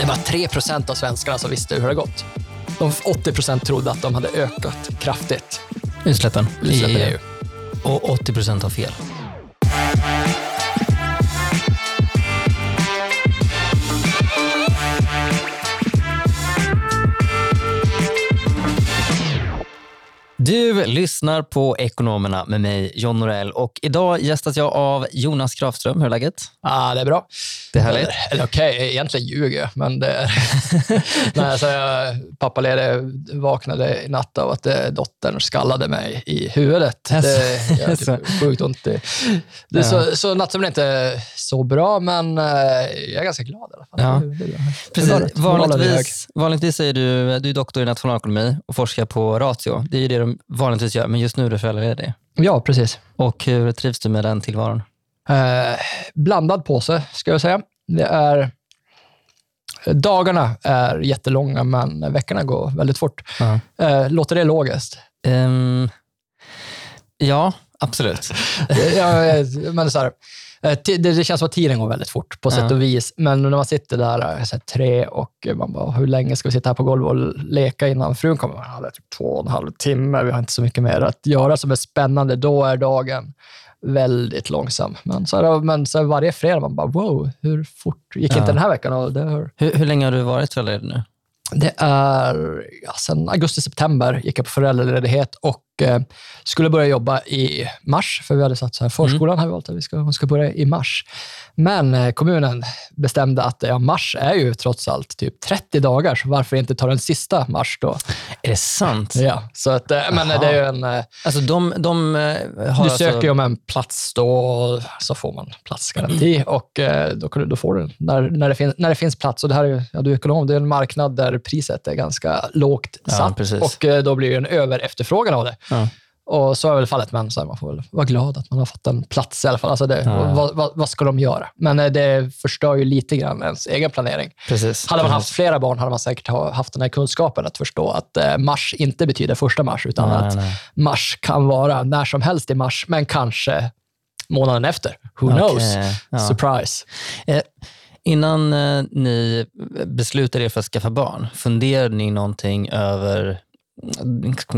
Det var 3 procent av svenskarna som visste hur det gått. De 80 procent trodde att de hade ökat kraftigt. Utsläppen Utsläppen i EU. EU. Och 80 procent har fel. Du lyssnar på Ekonomerna med mig, John Norell. Och idag gästas jag av Jonas Grafström. Hur är läget? Ja, det är bra. Det är härligt. Eller, okej, egentligen ljuger jag, men det är... Nej, alltså, jag, pappaledig vaknade i natt av att eh, dottern skallade mig i huvudet. Det gör typ sjukt ont i... Det är så, så nattsömnen är inte så bra, men eh, jag är ganska glad i alla fall. Ja. Det, det, är bra. Precis. Vanligtvis, vanligtvis är du, du är doktor i nationalekonomi och forskar på Ratio. Det är ju det de vanligtvis gör, men just nu är du föräldraledig. Ja, precis. Och hur trivs du med den tillvaron? Eh, blandad påse, ska jag säga. Det är... Dagarna är jättelånga, men veckorna går väldigt fort. Ja. Eh, låter det logiskt? Ehm, ja, absolut. ja, men så här, det, det känns som att tiden går väldigt fort på sätt och vis. Men när man sitter där eh, så här, tre och man bara, hur länge ska vi sitta här på golvet och leka innan frun kommer? Ja, det är typ två och en halv timme. Vi har inte så mycket mer att göra som är spännande. Då är dagen väldigt långsam. Men, så här, men så varje fredag man bara, wow, hur fort gick Ja. inte den här veckan? Och det, har, Hur, hur länge har du varit föräldraledig nu? det är ja, sen augusti-september gick jag på föräldraledighet och eh, skulle börja jobba i mars, för vi hade satt så här, förskolan har vi valt att vi ska, hon ska börja i mars. Men eh, kommunen bestämde att ja, mars är ju trots allt typ 30 dagar, så varför inte ta den sista mars då? Är det sant? Ja, så att, eh, men det är ju en... Eh, Alltså de, de eh, har du alltså, söker ju om en plats då, och så får man platsgaranti och eh, då, kan du- då får du den när, när, det fin, när det finns plats. Och det här är ja, du är ekonom, det är en marknad där priset är ganska lågt Ja, satt precis. och eh, då blir det en överefterfrågan av det. Ja. Och så är väl fallet, men så här, man får väl vara glad att man har fått en plats i alla fall. Alltså det, Ja. vad, vad, vad ska de göra? Men eh, det förstör ju lite grann ens egen planering. Precis. Hade man haft flera barn hade man säkert ha, haft den här kunskapen att förstå att eh, mars inte betyder första mars, utan Nej, att nej. mars kan vara när som helst i mars, men kanske månaden efter. Who Okej, knows? ja. Surprise. Eh, innan eh, ni beslutade er för att skaffa barn, funderade ni någonting över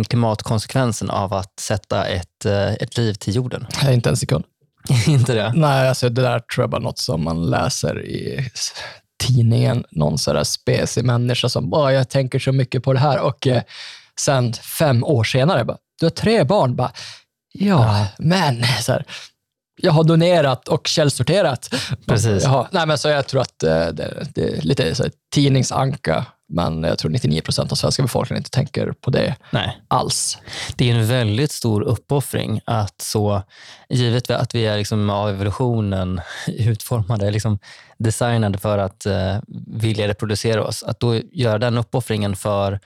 klimatkonsekvensen av att sätta ett, eh, ett liv till jorden? Nej, Inte en sekund. Inte det? Nej, alltså det där tror jag bara något som man läser i tidningen. Någon sådär spesig människa som bara, jag tänker så mycket på det här. Och eh, sen fem år senare, bara, du har tre barn. Bara, ja, men så här, jag har donerat och källsorterat. Precis. Jaha, nej, men så jag tror att eh, det, det är lite så här, tidningsanka, men jag tror 99 procent av svenska befolkningen inte tänker på det Nej. alls. Det är en väldigt stor uppoffring att så, givet att vi är liksom av evolutionen utformade, liksom designade för att eh, vilja reproducera oss, att då göra den uppoffringen för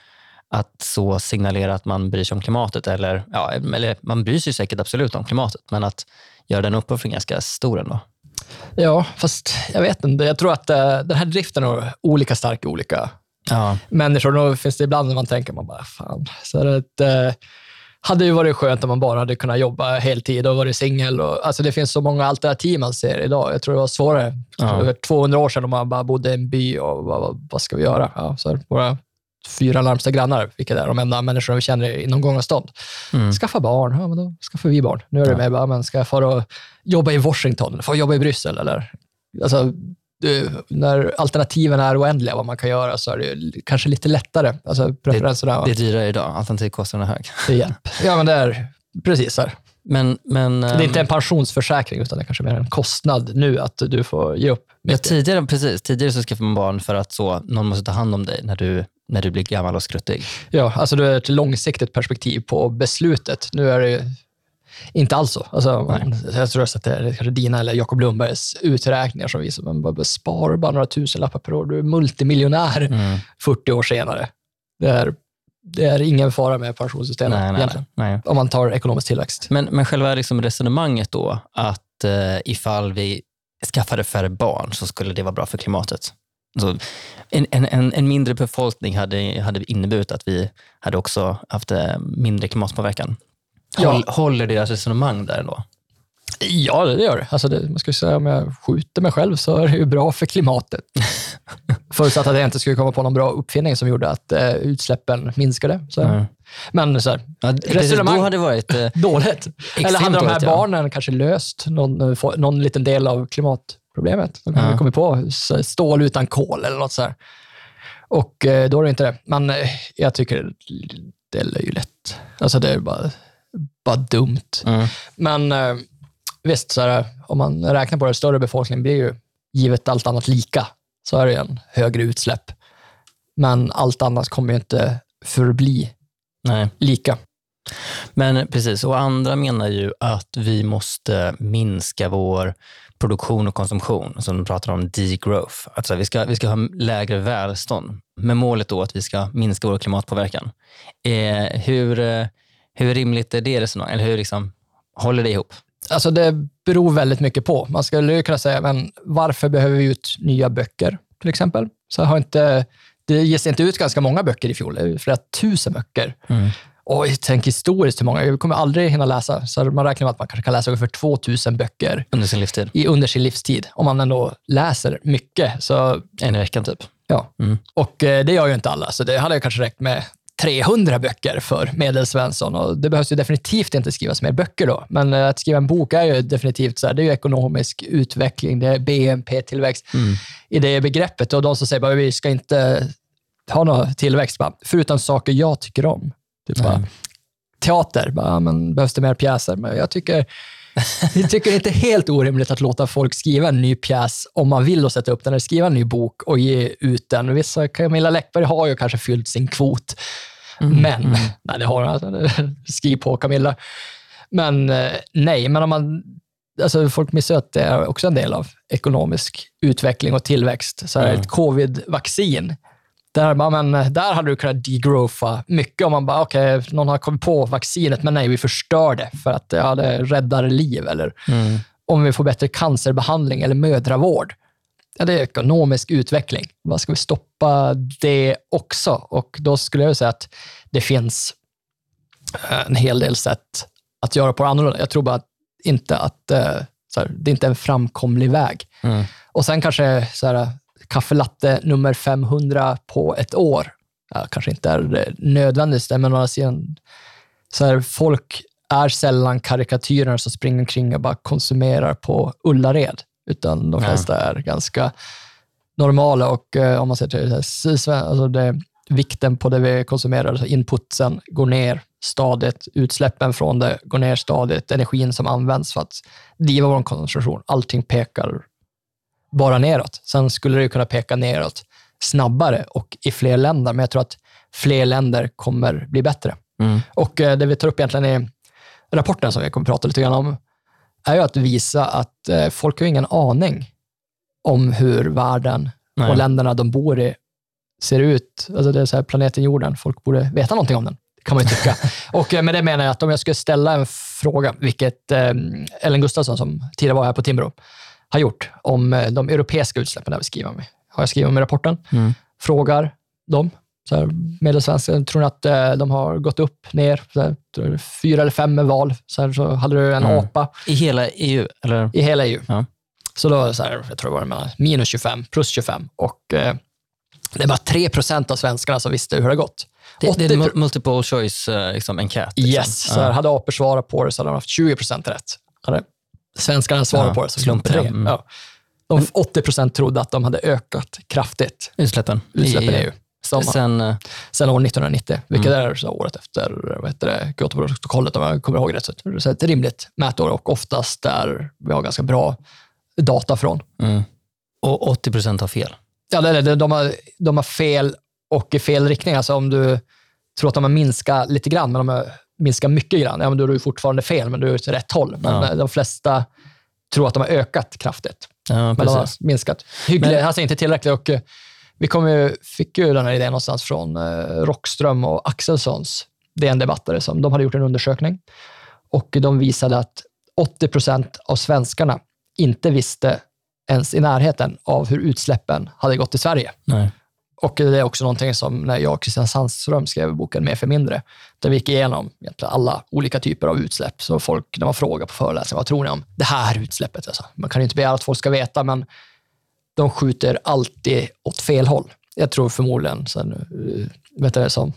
att så signalera att man bryr sig om klimatet, eller, ja, eller man bryr sig säkert absolut om klimatet, men att göra den uppoffringen ganska stor ändå. Ja, fast jag vet inte. Jag tror att eh, den här driften är olika stark i olika Ja, människor. Då finns det ibland när man tänker, man bara, fan. Så ett, eh, hade ju varit skönt om man bara hade kunnat jobba heltid och varit singel. Alltså det finns så många alternativ man ser idag. Jag tror det var svårare Ja. över 200 år sedan om man bara bodde i en by och vad, vad, ska vi göra? Ja, så våra fyra närmsta grannar, vilka är de enda människorna vi känner inom gångavstånd. Mm. Skaffa barn, ja, men då skaffar vi barn. Nu är det Ja. med bara, men ska jag få jobba i Washington, få jobba i Bryssel eller alltså, du, när alternativen är oändliga, vad man kan göra, så är det kanske lite lättare. Alltså preferenserna det är dyrare idag, alternativkostnaden är hög. hjälp. Ja, men det är precis så här. Men, men, Det är inte en pensionsförsäkring, utan det är kanske mer en kostnad nu att du får ge upp. Ja, tidigare, precis, tidigare så skaffade man barn för att så, någon måste ta hand om dig när du, när du blir gammal och skruttig. Ja, alltså du är ett långsiktigt perspektiv på beslutet. Nu är det inte alls så. Alltså, jag tror att det är kanske dina eller Jakob Lundbergs uträkningar som visar att man bara sparar bara några tusenlappar per år. Du är multimiljonär Mm. 40 år senare. Det är, det är ingen fara med pensionssystemet Nej, nej, nej. Om man tar ekonomisk tillväxt. Men, men själva liksom resonemanget då, att eh, ifall vi skaffade färre barn så skulle det vara bra för klimatet. Så en, en, en, mindre befolkning hade, hade inneburit att vi hade också haft eh, mindre klimatpåverkan. Ja. Håll, Håller deras resonemang där då? Ja, det gör. Alltså det. Man ju säga, om jag skjuter mig själv så är det ju bra för klimatet. Förutsatt att jag inte skulle komma på någon bra uppfinning som gjorde att eh, utsläppen minskade. Så. Mm. Men så här, Ja, Resonemang. då hade varit... Eh, dåligt. Eller hade de här dåligt, ja. barnen kanske löst någon, eh, någon liten del av klimatproblemet? De kanske Ja. kommit på stål utan kol eller något så här. Och eh, då är det inte det. Men eh, jag tycker det är löjligt. Alltså det är bara, bara dumt. mm. Men eh, visst, så här, om man räknar på det, större befolkningen blir ju givet allt annat lika, så är det en högre utsläpp. Men allt annat kommer ju inte förbli Nej. lika. Men precis, och andra menar ju att vi måste minska vår produktion och konsumtion, som de pratar om degrowth. Alltså vi ska, vi ska ha lägre välstånd, med målet då att vi ska minska vår klimatpåverkan. Eh, hur, eh, hur rimligt är det resonemanget? Eller hur liksom, håller det ihop? Alltså det beror väldigt mycket på. Man skulle ju kunna säga, men varför behöver vi ut nya böcker till exempel? Så har inte, det ges inte ut ganska många böcker i fjol, det är flera tusen böcker. Och tänk historiskt hur många, jag kommer aldrig hinna läsa. Så man räknar med att man kanske kan läsa ungefär 2000 böcker Under sin livstid? i, under sin livstid. Om man ändå läser mycket. Så, En i veckan typ? ja. Mm. Och eh, det gör ju inte alla, så det hade kanske räckt med 300 böcker för medelsvensson. Och det behövs ju definitivt inte skrivas mer böcker då. Men eh, att skriva en bok är ju definitivt så här, det är ju ekonomisk utveckling, det är BNP-tillväxt Mm. i det begreppet. Och de som säger att vi ska inte ha någon tillväxt, bara, förutom saker jag tycker om. Typ bara, teater, bara, men behövs det mer pjäser? Men jag tycker, jag tycker det är inte helt orimligt att låta folk skriva en ny pjäs om man vill och sätta upp den, eller skriva en ny bok och ge ut den. Vissa, Camilla Läckberg har ju kanske fyllt sin kvot, Mm. men, nej det har hon alltså, skriv på Camilla. Men eh, nej, men om man, alltså folk missar att det är också en del av ekonomisk utveckling och tillväxt. Så här, Mm. Ett covid-vaccin, där, bara, men, där hade du kunnat degrowtha mycket om man bara, okej, någon har kommit på vaccinet, men nej, vi förstör det för att ja, det räddar liv. Eller Mm. om vi får bättre cancerbehandling eller mödravård. Ja, det är ekonomisk utveckling. Vad ska vi stoppa det också? Och då skulle jag säga att det finns eh, en hel del sätt att göra på det annorlunda. Jag tror bara att inte att eh, så här, det är inte en framkomlig väg. Mm. Och sen kanske så här, kaffelatte nummer 500 på ett år. Ja, kanske inte är det nödvändigaste, men å andra sidan, så här, folk är sällan karikatyrer som springer omkring och bara konsumerar på Ullared, utan de flesta är ganska normala och eh, om man ser till alltså det, vikten på det vi konsumerar, alltså inputsen går ner stadigt, utsläppen från det går ner stadigt, energin som används för att driva vår konsumtion, allting pekar bara neråt. Sen skulle det kunna peka neråt snabbare och i fler länder, men jag tror att fler länder kommer bli bättre. Mm. Och eh, det vi tar upp egentligen i rapporten som vi kommer prata lite grann om, är ju att visa att eh, folk har ingen aning om hur världen Nej. och länderna de bor i ser ut. Alltså det är så här planeten jorden, folk borde veta någonting om den, kan man ju tycka. och eh, med det menar jag att om jag skulle ställa en fråga, vilket Ellen Gustafsson, som tidigare var här på Timbro, har gjort om eh, de europeiska utsläppen, där vi skriver om, har jag skrivit om i rapporten, Mm. frågar dem, så här, medelsvenskan, tror ni att eh, de har gått upp, ner, så här, fyra eller fem med val, så, här, så hade du en Mm. apa I hela EU? Eller? i hela EU. Ja. Så då, så här, jag tror det var mellan minus 25 plus 25 och eh, det är bara 3 procent av svenskarna som visste hur det har gått. Det, det är 80 en mul- multiple choice eh, liksom, enkät. Liksom. Yes, så här, hade apor svarat på det så hade de haft 20 procent rätt. Hade svenskarna svarat Ja, på det så slumpen, tre. ja. Mm. Ja. De 80 procent trodde att de hade ökat kraftigt, Utsläppen, utsläppen i EU. Som, sen, Sen, eh, sen år 1990, vilket Mm. är så året efter vad heter det, Kyotoprotokollet, om jag kommer ihåg rätt. Så det är ett rimligt mätår och oftast där vi har ganska bra data från. mm. Och 80 procent har fel. Ja, det, det, de, har, de har fel och i fel riktning. Alltså om du tror att de har minskat lite grann, men de har minskat mycket grann, ja, men då är du fortfarande fel, men du är åt rätt håll. Men Ja. de flesta tror att de har ökat kraftigt, Ja, men de har minskat. Hyggligt, Men- alltså inte tillräckligt. Och, eh, vi kom ju, fick ju den här idén någonstans från eh, Rockström och Axelssons DN-debattare. Som, de hade gjort en undersökning och de visade att 80 procent av svenskarna inte visste ens i närheten av hur utsläppen hade gått i Sverige. Nej. Och det är också någonting som när jag och Christian Sandström skrev boken Mer för mindre, där vi gick igenom alla olika typer av utsläpp. Så folk, när man frågar på föreläsningar, vad tror ni om det här utsläppet? Alltså, man kan ju inte begära att folk ska veta, men de skjuter alltid åt fel håll. Jag tror förmodligen, så nu, eh, vet du som,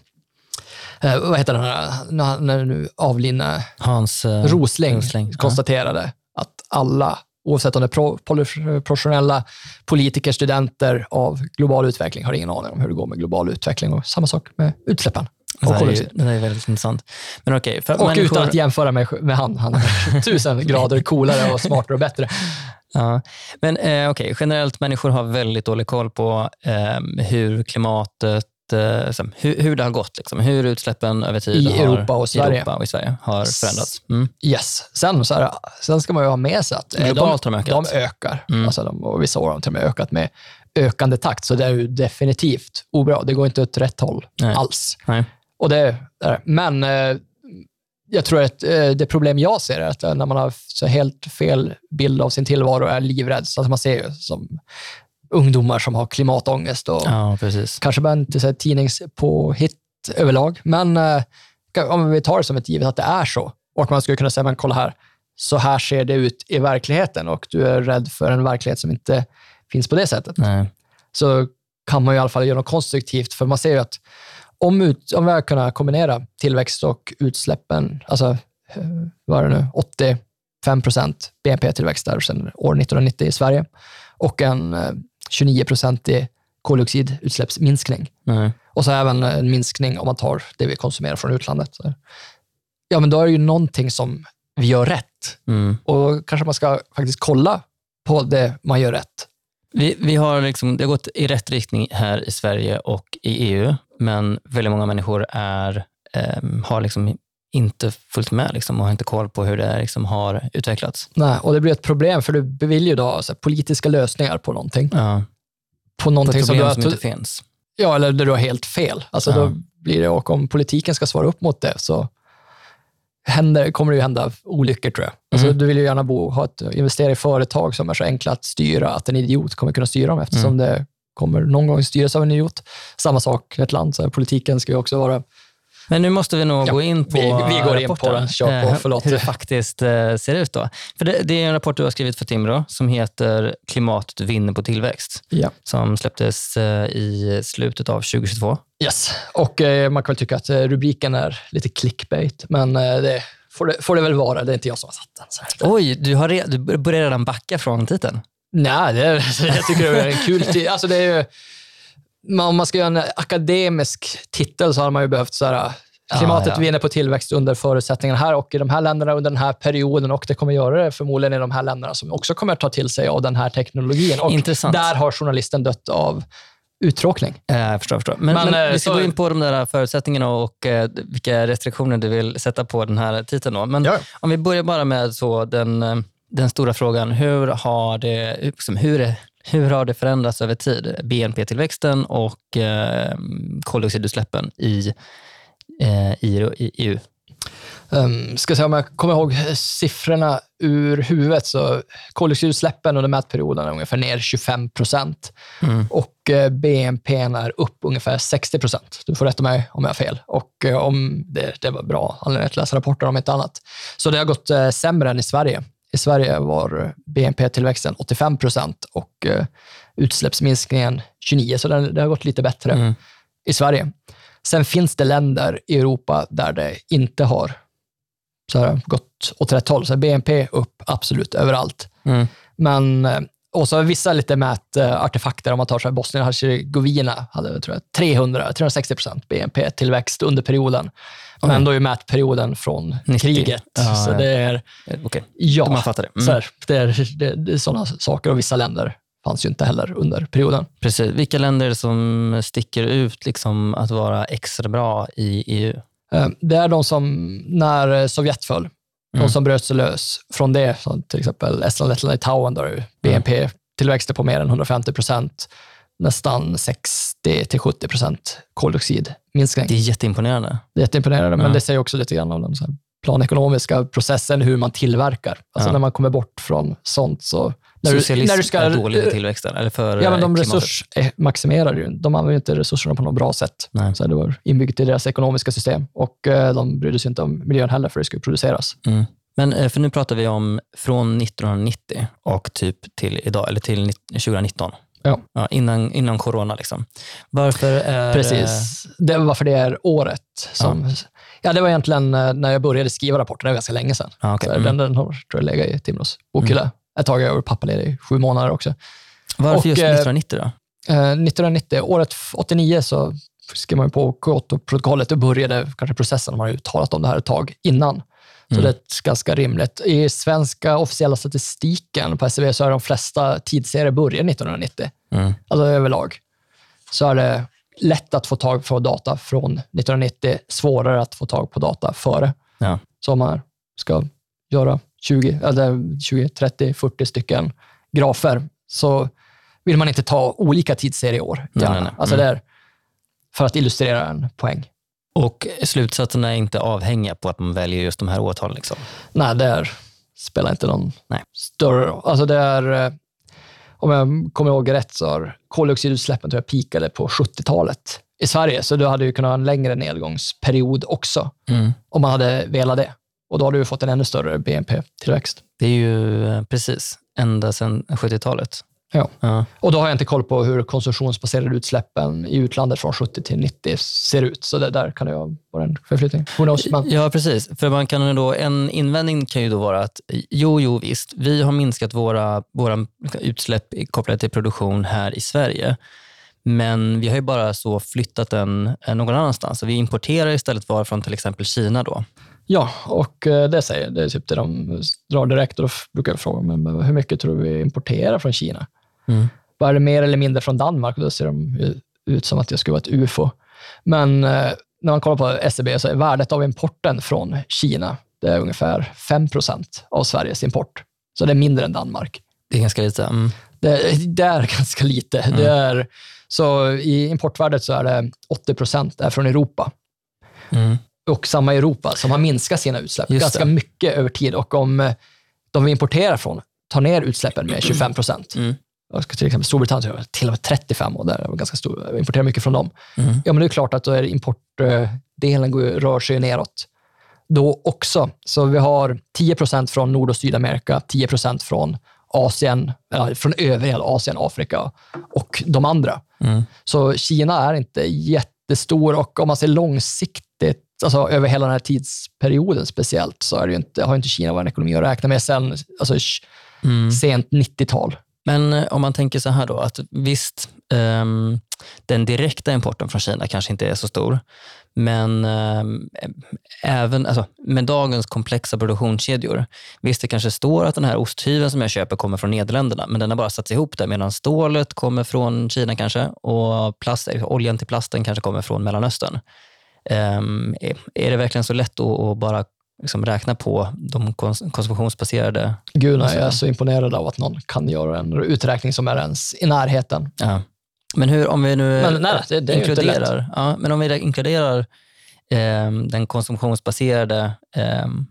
eh, vad heter den när, när nu avlidne Hans eh, Rosling, Rosling, ja. konstaterade att alla, oavsett om det är professionella politiker, studenter av global utveckling, har ingen aning om hur det går med global utveckling. Och samma sak med utsläppen. Det Och, där är, ju, det är väldigt intressant. Men för och människor, utan att jämföra med, med han, han är tusen grader coolare och smartare och bättre. Ja. Men eh, okej, generellt människor har väldigt dålig koll på eh, hur klimatet, eh, som- hur, hur det har gått, liksom, hur utsläppen över tid I har, Europa och Sverige. Europa och Sverige har förändrats. Mm. Yes. Sen, så här, sen ska man ju ha med sig att eh, Globalt har de ökat. De ökar. Mm. Alltså de, och vissa år har de till och med ökat med ökande takt, så det är ju definitivt obra. Det går inte åt rätt håll Nej. alls. Nej. Och det, men eh, jag tror att eh, det problem jag ser är att när man har så helt fel bild av sin tillvaro och är livrädd, så att man ser ju som ungdomar som har klimatångest och Ja, kanske bara inte här tidningspåhitt överlag, men eh, om vi tar det som ett givet att det är så och man skulle kunna säga, men kolla här, så här ser det ut i verkligheten och du är rädd för en verklighet som inte finns på det sättet Nej. så kan man i alla fall göra något konstruktivt. För man ser ju att om, ut, om vi har kunnat kombinera tillväxt och utsläppen, alltså eh, vad är det nu, 85 procent BNP-tillväxt där sedan år 1990 i Sverige och en eh, 29 procentig koldioxidutsläppsminskning. Nej. Och så även en minskning om man tar det vi konsumerar från utlandet. Ja, men då är det ju någonting som vi gör rätt. Mm. Och kanske man ska faktiskt kolla på det man gör rätt. Vi, vi har liksom, det har gått i rätt riktning här i Sverige och i EU, men väldigt många människor är, ehm, har liksom inte följt med liksom, och har inte koll på hur det liksom har utvecklats. Nej, och det blir ett problem för du vill ju då alltså, politiska lösningar på någonting. Ja, På på någonting ett som du som inte finns. ja, eller där du har helt fel. Alltså, Ja. då blir det, och om politiken ska svara upp mot det så händer, kommer det ju hända olyckor tror jag. Alltså, Mm. Du vill ju gärna bo, ha ett, investera i företag som är så enkla att styra att en idiot kommer kunna styra dem eftersom Mm. det kommer någon gång styras av en idiot. Samma sak i ett land, så här, politiken ska ju också vara Men nu måste vi nog Ja, gå in på vi- vi går in på den. Kör på, Eh, förlåt. Hur det faktiskt eh, ser ut. då. För det, det är en rapport du har skrivit för Timbro som heter Klimatet vinner på tillväxt, Ja. som släpptes eh, i slutet av 2022. Yes, och man kan väl tycka att rubriken är lite clickbait, men det får det, får det väl vara. Det är inte jag som har satt den. Oj, du, har re, du börjar redan backa från titeln. Nej, det jag tycker det är en kul tid. Alltså det är ju, man- om man ska göra en akademisk titel så har man ju behövt så här, klimatet Ah, ja. vinner på tillväxt under förutsättningarna här och i de här länderna under den här perioden och det kommer göra det förmodligen i de här länderna som också kommer att ta till sig av den här teknologin. Och Intressant. där har journalisten dött av uttråkning. Eh, Jag förstår. Jag förstår. Men, Men, men, eh, vi ska så- gå in på de där förutsättningarna och eh, vilka restriktioner du vill sätta på den här titeln. Då. Men Ja. om vi börjar bara med så den, eh, den stora frågan. Hur har det, liksom, hur, är- hur har det förändrats över tid? BNP-tillväxten och eh, koldioxidutsläppen i, eh, i, i EU. Um, ska se om jag kommer ihåg siffrorna ur huvudet. Så koldioxidutsläppen under mätperioden är ungefär ner 25 procent Mm. och eh, BNP är upp ungefär 60 procent. Du får rätta mig om jag har fel. Och eh, om det, det var bra anledning att läsa rapporten om inte annat. Så det har gått eh, sämre än i Sverige. I Sverige var BNP-tillväxten 85 procent och eh, utsläppsminskningen 29, så det, har gått lite bättre Mm. i Sverige. Sen finns det länder i Europa där det inte har så här, gått åt rätt håll. Så BNP upp absolut överallt. Mm. Men, eh, och så har vissa lite mätartefakter, om man tar så här, Bosnien och Hercegovina hade tror jag, 300, 360 procent BNP-tillväxt under perioden. Oj. Men då är mätperioden från 90. kriget. Ja, så det är, Okej, ja, man fattar det. Mm. så här, det, är, det, det är sådana saker och vissa länder fanns ju inte heller under perioden. Precis. Vilka länder som sticker ut liksom, att vara extra bra i EU? Eh, Det är de som, när Sovjet föll, Mm. de som bröt sig lös från det, till exempel Estland, Lettland, Litauen, där är BNP-tillväxten på mer än 150 procent, nästan 60 70 procent koldioxidminskning. Det är jätteimponerande. Det är jätteimponerande, men Ja. det säger också lite grann om den så planekonomiska processen, hur man tillverkar. Alltså Ja. när man kommer bort från sånt så... När du, Socialism när du ska, är dålig för tillväxten, eller för Ja, men de eh, klimatet. resursmaximerar ju. De använder inte resurserna på något bra sätt. Nej. Så det var inbyggt i deras ekonomiska system. Och eh, de brydde sig inte om miljön heller, för det skulle produceras. Mm. Men eh, för nu pratar vi om från 1990 och typ till idag, eller till nitt- 2019. Ja. innan, innan corona. Liksom. Varför är... Precis. Det var varför det är året som... Ja. det var egentligen eh, när jag började skriva rapporten, det var ganska länge sedan. Ja, okej. Så Mm. den, den har tror jag, legat i Timrås bokhylla ett tag. Jag var pappaledig i sju månader också. Varför och, just eh, 1990 då? Eh, 1990, året 89, så skrev man på Kyoto-protokollet och började kanske processen. Man har ju talat om det här ett tag innan. Så Mm. det är ganska rimligt. I svenska officiella statistiken på SCB så är de flesta tidsserier börjar 1990. Mm. Alltså överlag. Så är det lätt att få tag på data från 1990, svårare att få tag på data före. Ja. Så om man ska göra 20, eller 20, 30, 40 stycken grafer så vill man inte ta olika tidsserier Nej, gärna. nej, nej. Alltså Mm. är för att illustrera en poäng. Och slutsatserna är inte avhängiga på att man väljer just de här årtalen. Liksom. Nej, det är, spelar inte någon Nej. större. Alltså det är, eh, om jag kommer ihåg rätt, så har koldioxidutsläppen tror jag peakade på 70-talet i Sverige, så du hade ju kunnat ha en längre nedgångsperiod också, Mm. om man hade velat det. Och då hade du fått en ännu större BNP-tillväxt. Det är ju eh, precis ända sedan 70-talet. Ja. Ja. Och då har jag inte koll på hur konsumtionsbaserade utsläppen i utlandet från 70 till 90 ser ut, så det där kan det vara en förflyttning. Who knows? Men, Ja, precis. För man kan då, en invändning kan ju då vara att jo, jo visst, vi har minskat våra, våra utsläpp kopplade till produktion här i Sverige. Men vi har ju bara så flyttat den eh, någon annanstans. Så vi importerar istället varor från till exempel Kina. då. ja, och eh, det säger det är typ det de drar direkt och då brukar jag fråga men hur mycket tror du vi importerar från Kina? Mm. Är det mer eller mindre från Danmark? Då ser de ut som att det skulle vara ett UFO. Men eh, när man kollar på SCB så är värdet av importen från Kina det är ungefär 5% av Sveriges import. Så det är mindre än Danmark. Det är ganska lite. Mm. Det, det är ganska lite. Det är, så I importvärdet så är det 80 är från Europa. Mm. Och samma Europa som har minskat sina utsläpp Just ganska det. mycket över tid. Och om eh, de vi importerar från tar ner utsläppen med 25 Mm. Jag ska till exempel Storbritannien har till och med 35 och där ganska stor, importerar mycket från dem. Mm. Ja, men det är klart att då är importdelen går, rör sig neråt då också. Så vi har 10% från Nord och Sydamerika, 10% från Asien, från övriga Asien, Afrika och de andra. Mm. Så Kina är inte jättestor och om man ser långsiktigt, alltså över hela den här tidsperioden speciellt, så är det inte, har inte Kina varit en ekonomi att räkna med sen alltså, Mm. sent 90-tal. Men eh, om man tänker så här då, att visst, um, den direkta importen från Kina kanske inte är så stor, men um, även alltså, med dagens komplexa produktionskedjor, visst det kanske står att den här osthyveln som jag köper kommer från Nederländerna, men den har bara satts ihop där, medan stålet kommer från Kina kanske och plast, eh, oljan till plasten kanske kommer från Mellanöstern. Um, är, är det verkligen så lätt att, att bara liksom räkna på de kons- konsumtionsbaserade Gud, nej, jag är så imponerad av att någon kan göra en uträkning som är ens i närheten. Ja. Men hur, om vi nu Men nej, det- det inkluderar, ja, men om vi inkluderar ehm, den konsumtionsbaserade ehm,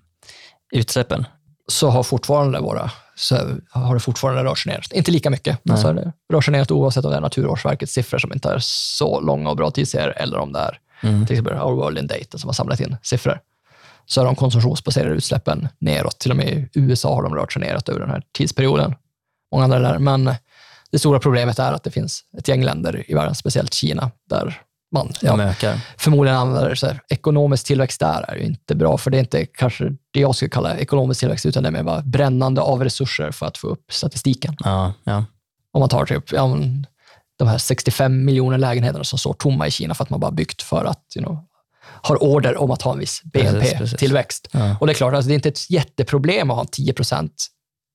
utsläppen. Så har fortfarande våra så har det fortfarande rört sig neråt. Inte lika mycket, men så det rör sig neråt oavsett om det är Naturvårdsverkets siffror som inte är så långa och bra tidsserier eller om det är Mm. till exempel Our World in Data som har samlat in siffror. Så är de konsumtionsbaserade utsläppen neråt. Till och med i USA har de rört sig neråt över den här tidsperioden. Många andra länder. Men det stora problemet är att det finns ett gäng länder i världen, speciellt Kina, där man ja, förmodligen använder så här, ekonomisk tillväxt där är ju inte bra, för det är inte kanske det jag skulle kalla ekonomisk tillväxt, utan det är mer bara brännande av resurser för att få upp statistiken. Ja, ja. Om man tar typ ja, de här 65 miljoner lägenheterna som står tomma i Kina för att man bara byggt för att you know, har order om att ha en viss BNP-tillväxt. Ja. Och det är klart, alltså, det är inte ett jätteproblem att ha en 10%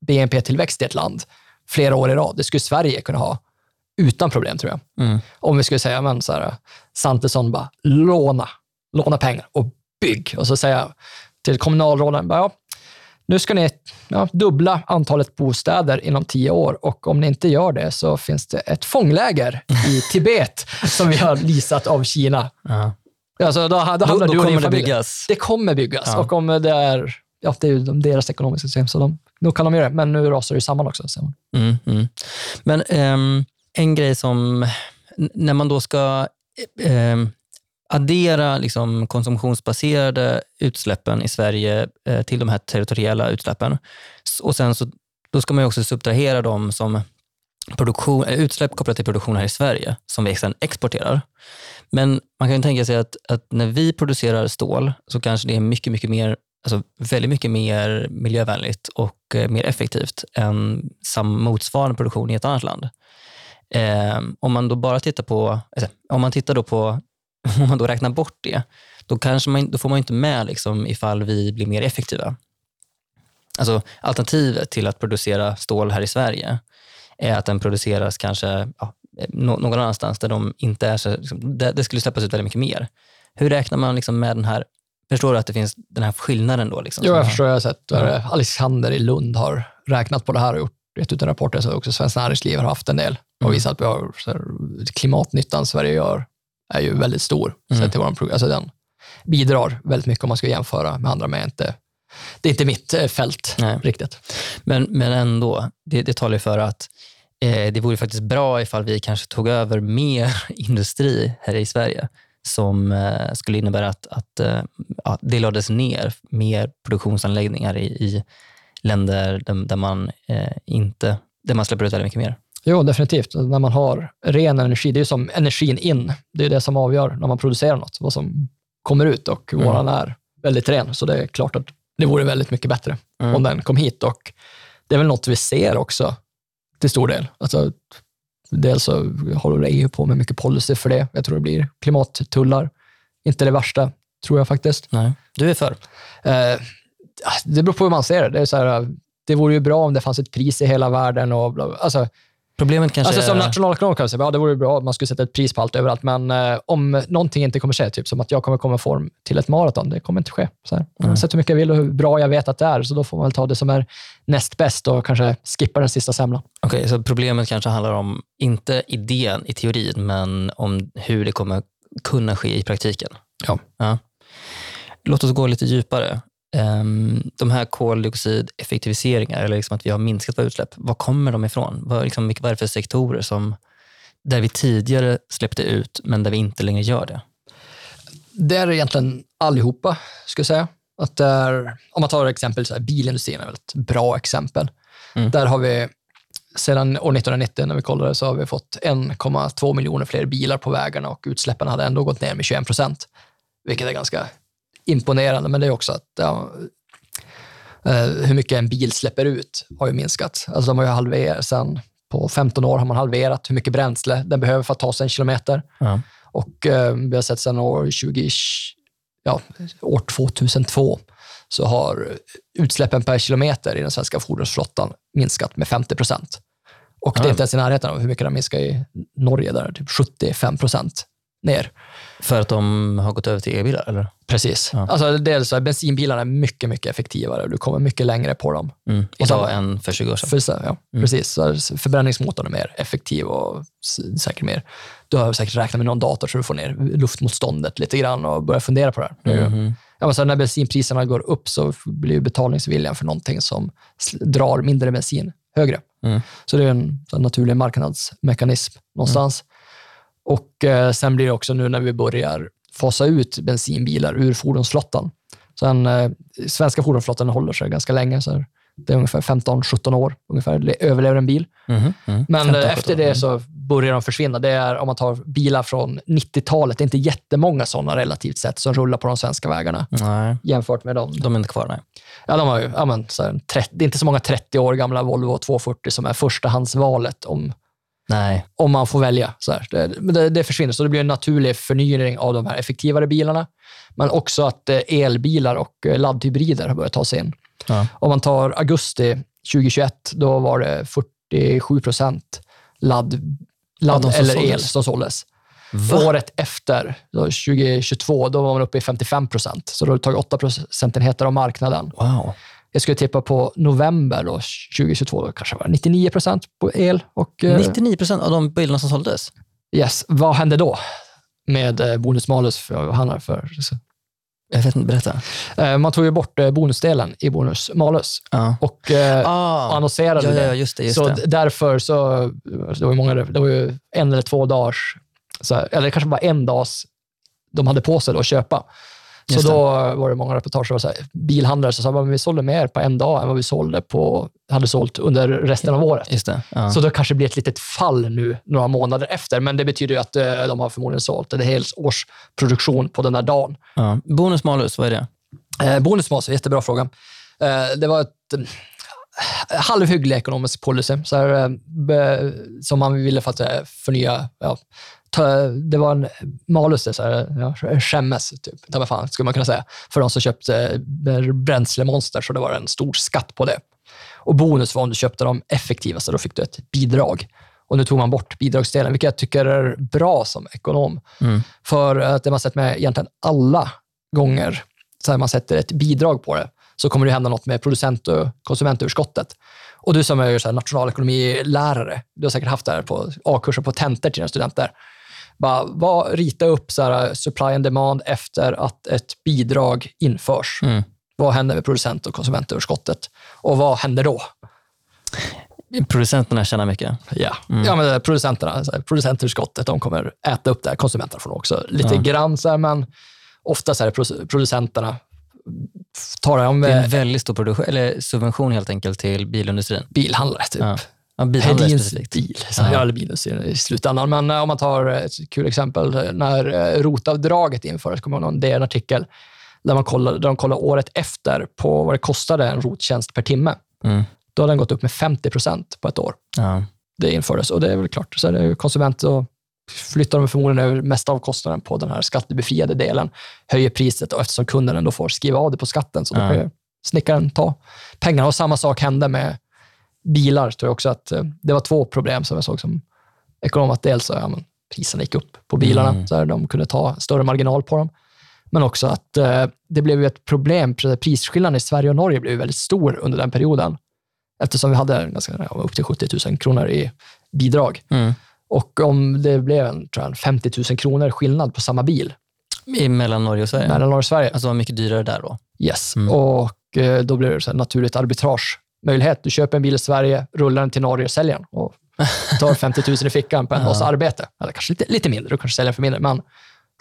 BNP-tillväxt i ett land flera år i rad. Det skulle Sverige kunna ha utan problem, tror jag Mm. om vi skulle säga, men så här, Santesson bara, låna, låna pengar och bygg. Och så säger jag till kommunalråden, bara, ja, nu ska ni ja, dubbla antalet bostäder inom tio år och om ni inte gör det så finns det ett fångläger i Tibet som vi har leasat av Kina. Ja. Alltså, då, då, Då, då du kommer det byggas. Det kommer byggas Ja. och om det är, ja, det är ju de- deras ekonomiska system, så de, då kan de göra det. Men nu rasar det samman också. Mm, mm. Men ehm, en grej som, när man då ska ehm, addera liksom konsumtionsbaserade utsläppen i Sverige eh, till de här territoriella utsläppen, och sen så, då ska man också subtrahera dem som produktion, eh, utsläpp kopplat till produktion här i Sverige som vi sedan exporterar. Men man kan ju tänka sig att, att när vi producerar stål så kanske det är mycket, mycket mer alltså väldigt mycket mer miljövänligt och eh, mer effektivt än sam motsvarande produktion i ett annat land. Eh, om man då bara tittar på, alltså, om man tittar då på, om man då räknar bort det, då, kanske man, då får man inte med liksom ifall vi blir mer effektiva. Alltså alternativet till att producera stål här i Sverige är att den produceras kanske ja, någon annanstans där de inte är så, liksom, det skulle släppas ut väldigt mycket mer. Hur räknar man liksom med den här Förstår du att det finns den här skillnaden då? Liksom, jo, jag förstår. Jag har sett ja. Alexander i Lund har räknat på det här och gjort gett ut en rapport. Så också Svenskt Näringsliv har haft en del och mm. visat att vi har, här, klimatnyttan Sverige gör är ju väldigt stor. Mm. till vår, alltså den bidrar väldigt mycket om man ska jämföra med andra, men inte, det är inte mitt eh, fält Nej. riktigt. Men, men ändå, det, det talar ju för att eh, det vore faktiskt bra ifall vi kanske tog över mer industri här i Sverige som eh, skulle innebära att, att eh, ja, det lades ner mer produktionsanläggningar i, i länder där, där man inte där man släpper ut väldigt mycket mer. Jo, definitivt. När man har ren energi, det är som energin in. Det är det som avgör när man producerar något, vad som kommer ut och mm. våran är väldigt ren. Så det är klart att det vore väldigt mycket bättre mm. om den kom hit. Och det är väl något vi ser också till stor del. Alltså, Dels så håller EU på med mycket policy för det. Jag tror det blir klimattullar. Inte det värsta, tror jag faktiskt. Nej. Du är för? Eh, det beror på hur man ser det. Det, är så här, det vore ju bra om det fanns ett pris i hela världen. Och bla, alltså, Problemet kanske alltså, Som nationalekonom kan jag säga, ja, det vore bra om man skulle sätta ett pris på allt överallt, men eh, om någonting inte kommer ske, typ som att jag kommer komma i form till ett maraton, det kommer inte ske. Så här. Mm. Sett hur mycket jag vill och hur bra jag vet att det är, så då får man väl ta det som är näst bäst och kanske skippa den sista semlan. Okej, okay, så problemet kanske handlar om, inte idén i teorin, men om hur det kommer kunna ske i praktiken? Ja. ja. Låt oss gå lite djupare. Um, de här koldioxideffektiviseringar, eller liksom att vi har minskat våra utsläpp, var kommer de ifrån? Vad, liksom, vad är det för sektorer som, där vi tidigare släppte ut, men där vi inte längre gör det? Det är egentligen allihopa, skulle jag säga. Att där, om man tar exempel, så här, bilindustrin är ett bra exempel. Mm. Där har vi sedan år 1990 när vi kollade så har vi fått 1,2 miljoner fler bilar på vägarna och utsläppen hade ändå gått ner med 21 procent, vilket är ganska imponerande, men det är också att ja, eh, hur mycket en bil släpper ut har ju minskat. Alltså de har ju halverat, sen på 15 år har man halverat hur mycket bränsle den behöver för att ta sig en kilometer. Ja. Och eh, vi har sett sedan år, 20, ja, år 2002 så har utsläppen per kilometer i den svenska fordonsflottan minskat med 50 procent. Och det är inte ens i närheten av hur mycket den minskar i Norge, där typ 75 procent ner. För att de har gått över till e-bilar? Eller? Precis. Ja. Alltså, dels så bensinbilarna är mycket, mycket effektivare. Du kommer mycket längre på dem. Mm. Idag än för 20 år sedan? För, ja, mm. precis. Så förbränningsmotorn är mer effektiv och säkert mer... Du har säkert räknat med någon dator så du får ner luftmotståndet lite grann och börjar fundera på det här. Mm. Ja, men så när bensinpriserna går upp så blir betalningsviljan för någonting som drar mindre bensin högre. Mm. Så det är en naturlig marknadsmekanism någonstans. Och eh, sen blir det också nu när vi börjar fasa ut bensinbilar ur fordonsflottan. Sen, eh, svenska fordonsflottan håller sig ganska länge. Så det är ungefär 15-17 år ungefär överlever en bil. Mm, mm, Men 15, eh, efter det så börjar de försvinna. Det är om man tar bilar från 90-talet. Det är inte jättemånga sådana relativt sett som rullar på de svenska vägarna nej. jämfört med dem. De är inte kvar, nej. Ja, de har ju, ja, men, så här, 30, det är inte så många 30 år gamla Volvo 240 som är förstahandsvalet om Nej. Om man får välja. Så det, det, det, försvinner, så det blir en naturlig förnyring av de här effektivare bilarna. Men också att eh, elbilar och eh, laddhybrider har börjat ta sig in. Ja. Om man tar augusti 2021, då var det 47 procent ladd, ladd ja, eller el som såldes. Va? Året efter, 2022, då var man uppe i 55 procent. Så då har det tagit 8 procentenheter av marknaden. Wow. Jag skulle tippa på november då, 2022, kanske var 99 procent på el. Och, 99 eh, procent av de bilarna som såldes? Yes. Vad hände då med eh, bonus-malus för handlar för? Jag vet inte, berätta. Eh, man tog ju bort bonusdelen i bonus-malus ja. och ah. annonserade ja, ja, just det. Just så det. därför så, det var, många, det var ju en eller två dagars, så, eller kanske bara en dags de hade på sig då att köpa. Så Just det. då var det många reportage, så här, bilhandlare som sa att vi sålde mer på en dag än vad vi sålde på, hade sålt under resten av året. Ja. Så då kanske det blir ett litet fall nu några månader efter, men det betyder ju att eh, de har förmodligen sålt en hel års produktion på den här dagen. Ja. Bonus malus, vad är det? Eh, bonusmas, jättebra fråga. Eh, det var ett eh, halvhygglig ekonomisk policy så här, eh, som man ville för att förnya. Ja, det var en malus, det, så här, ja, skämmes, typ, ta mig fan, skulle man kunna säga, för de som köpte eh, bränslemonster, så det var en stor skatt på det. Och bonus var om du köpte de effektivaste, då fick du ett bidrag. Och nu tog man bort bidragsdelen, vilket jag tycker är bra som ekonom. Mm. För att det man sett med egentligen alla gånger så här man sätter ett bidrag på det, så kommer det hända något med producent och konsumentöverskottet. Och du som är ju så här nationalekonomilärare, du har säkert haft det här på A-kurser på tentor till dina studenter. Bara, vad, rita upp så här supply and demand efter att ett bidrag införs. Mm. Vad händer med producent och konsumentöverskottet? Och vad händer då? Producenterna tjänar mycket. Ja, ja men producenterna, så här, producentöverskottet, de kommer äta upp det. här. Konsumenterna får nog också lite Ja. grann, så här, men ofta så är det produ- producenterna tar om Det är en eh, väldigt stor produktion, eller subvention helt enkelt till bilindustrin. bilhandlare, typ. Ja. Specifikt. bil. Så, Ja. eller bilindustrin i slutändan. Men eh, om man tar ett kul exempel, eh, när eh, rotavdraget infördes, kommer jag ihåg någon DN-artikel, där, man kollade, där de kollade året efter på vad det kostade en rottjänst per timme. Mm. Då hade den gått upp med 50 procent på ett år. Ja. det infördes. Och det är väl klart, så det konsument och flyttar de förmodligen över mest av kostnaden på den här skattebefriade delen, höjer priset och eftersom kunden ändå får skriva av det på skatten så då kan ju snickaren ta pengarna. Och samma sak hände med bilar, tror jag också att eh, det var två problem som jag såg som ekonom. Att dels så, ja, men, priserna gick upp på bilarna, Mm. så här, de kunde ta större marginal på dem. Men också att eh, det blev ett problem, prisskillnaden i Sverige och Norge blev väldigt stor under den perioden. Eftersom vi hade ganska, upp till 70 000 kronor i bidrag. Mm. Och om det blev en, tror jag, en 50 000 kronor skillnad på samma bil I mellan Norge och Sverige? mellan Norge och Sverige. Alltså var mycket dyrare där då? Yes. Mm. Och eh, då blir det så här naturligt arbitragemöjlighet. Du köper en bil i Sverige, rullar den till Norge och säljer den. Och tar 50 000 i fickan på en dags arbete. Eller kanske lite, lite mindre, du kanske säljer för mindre. Men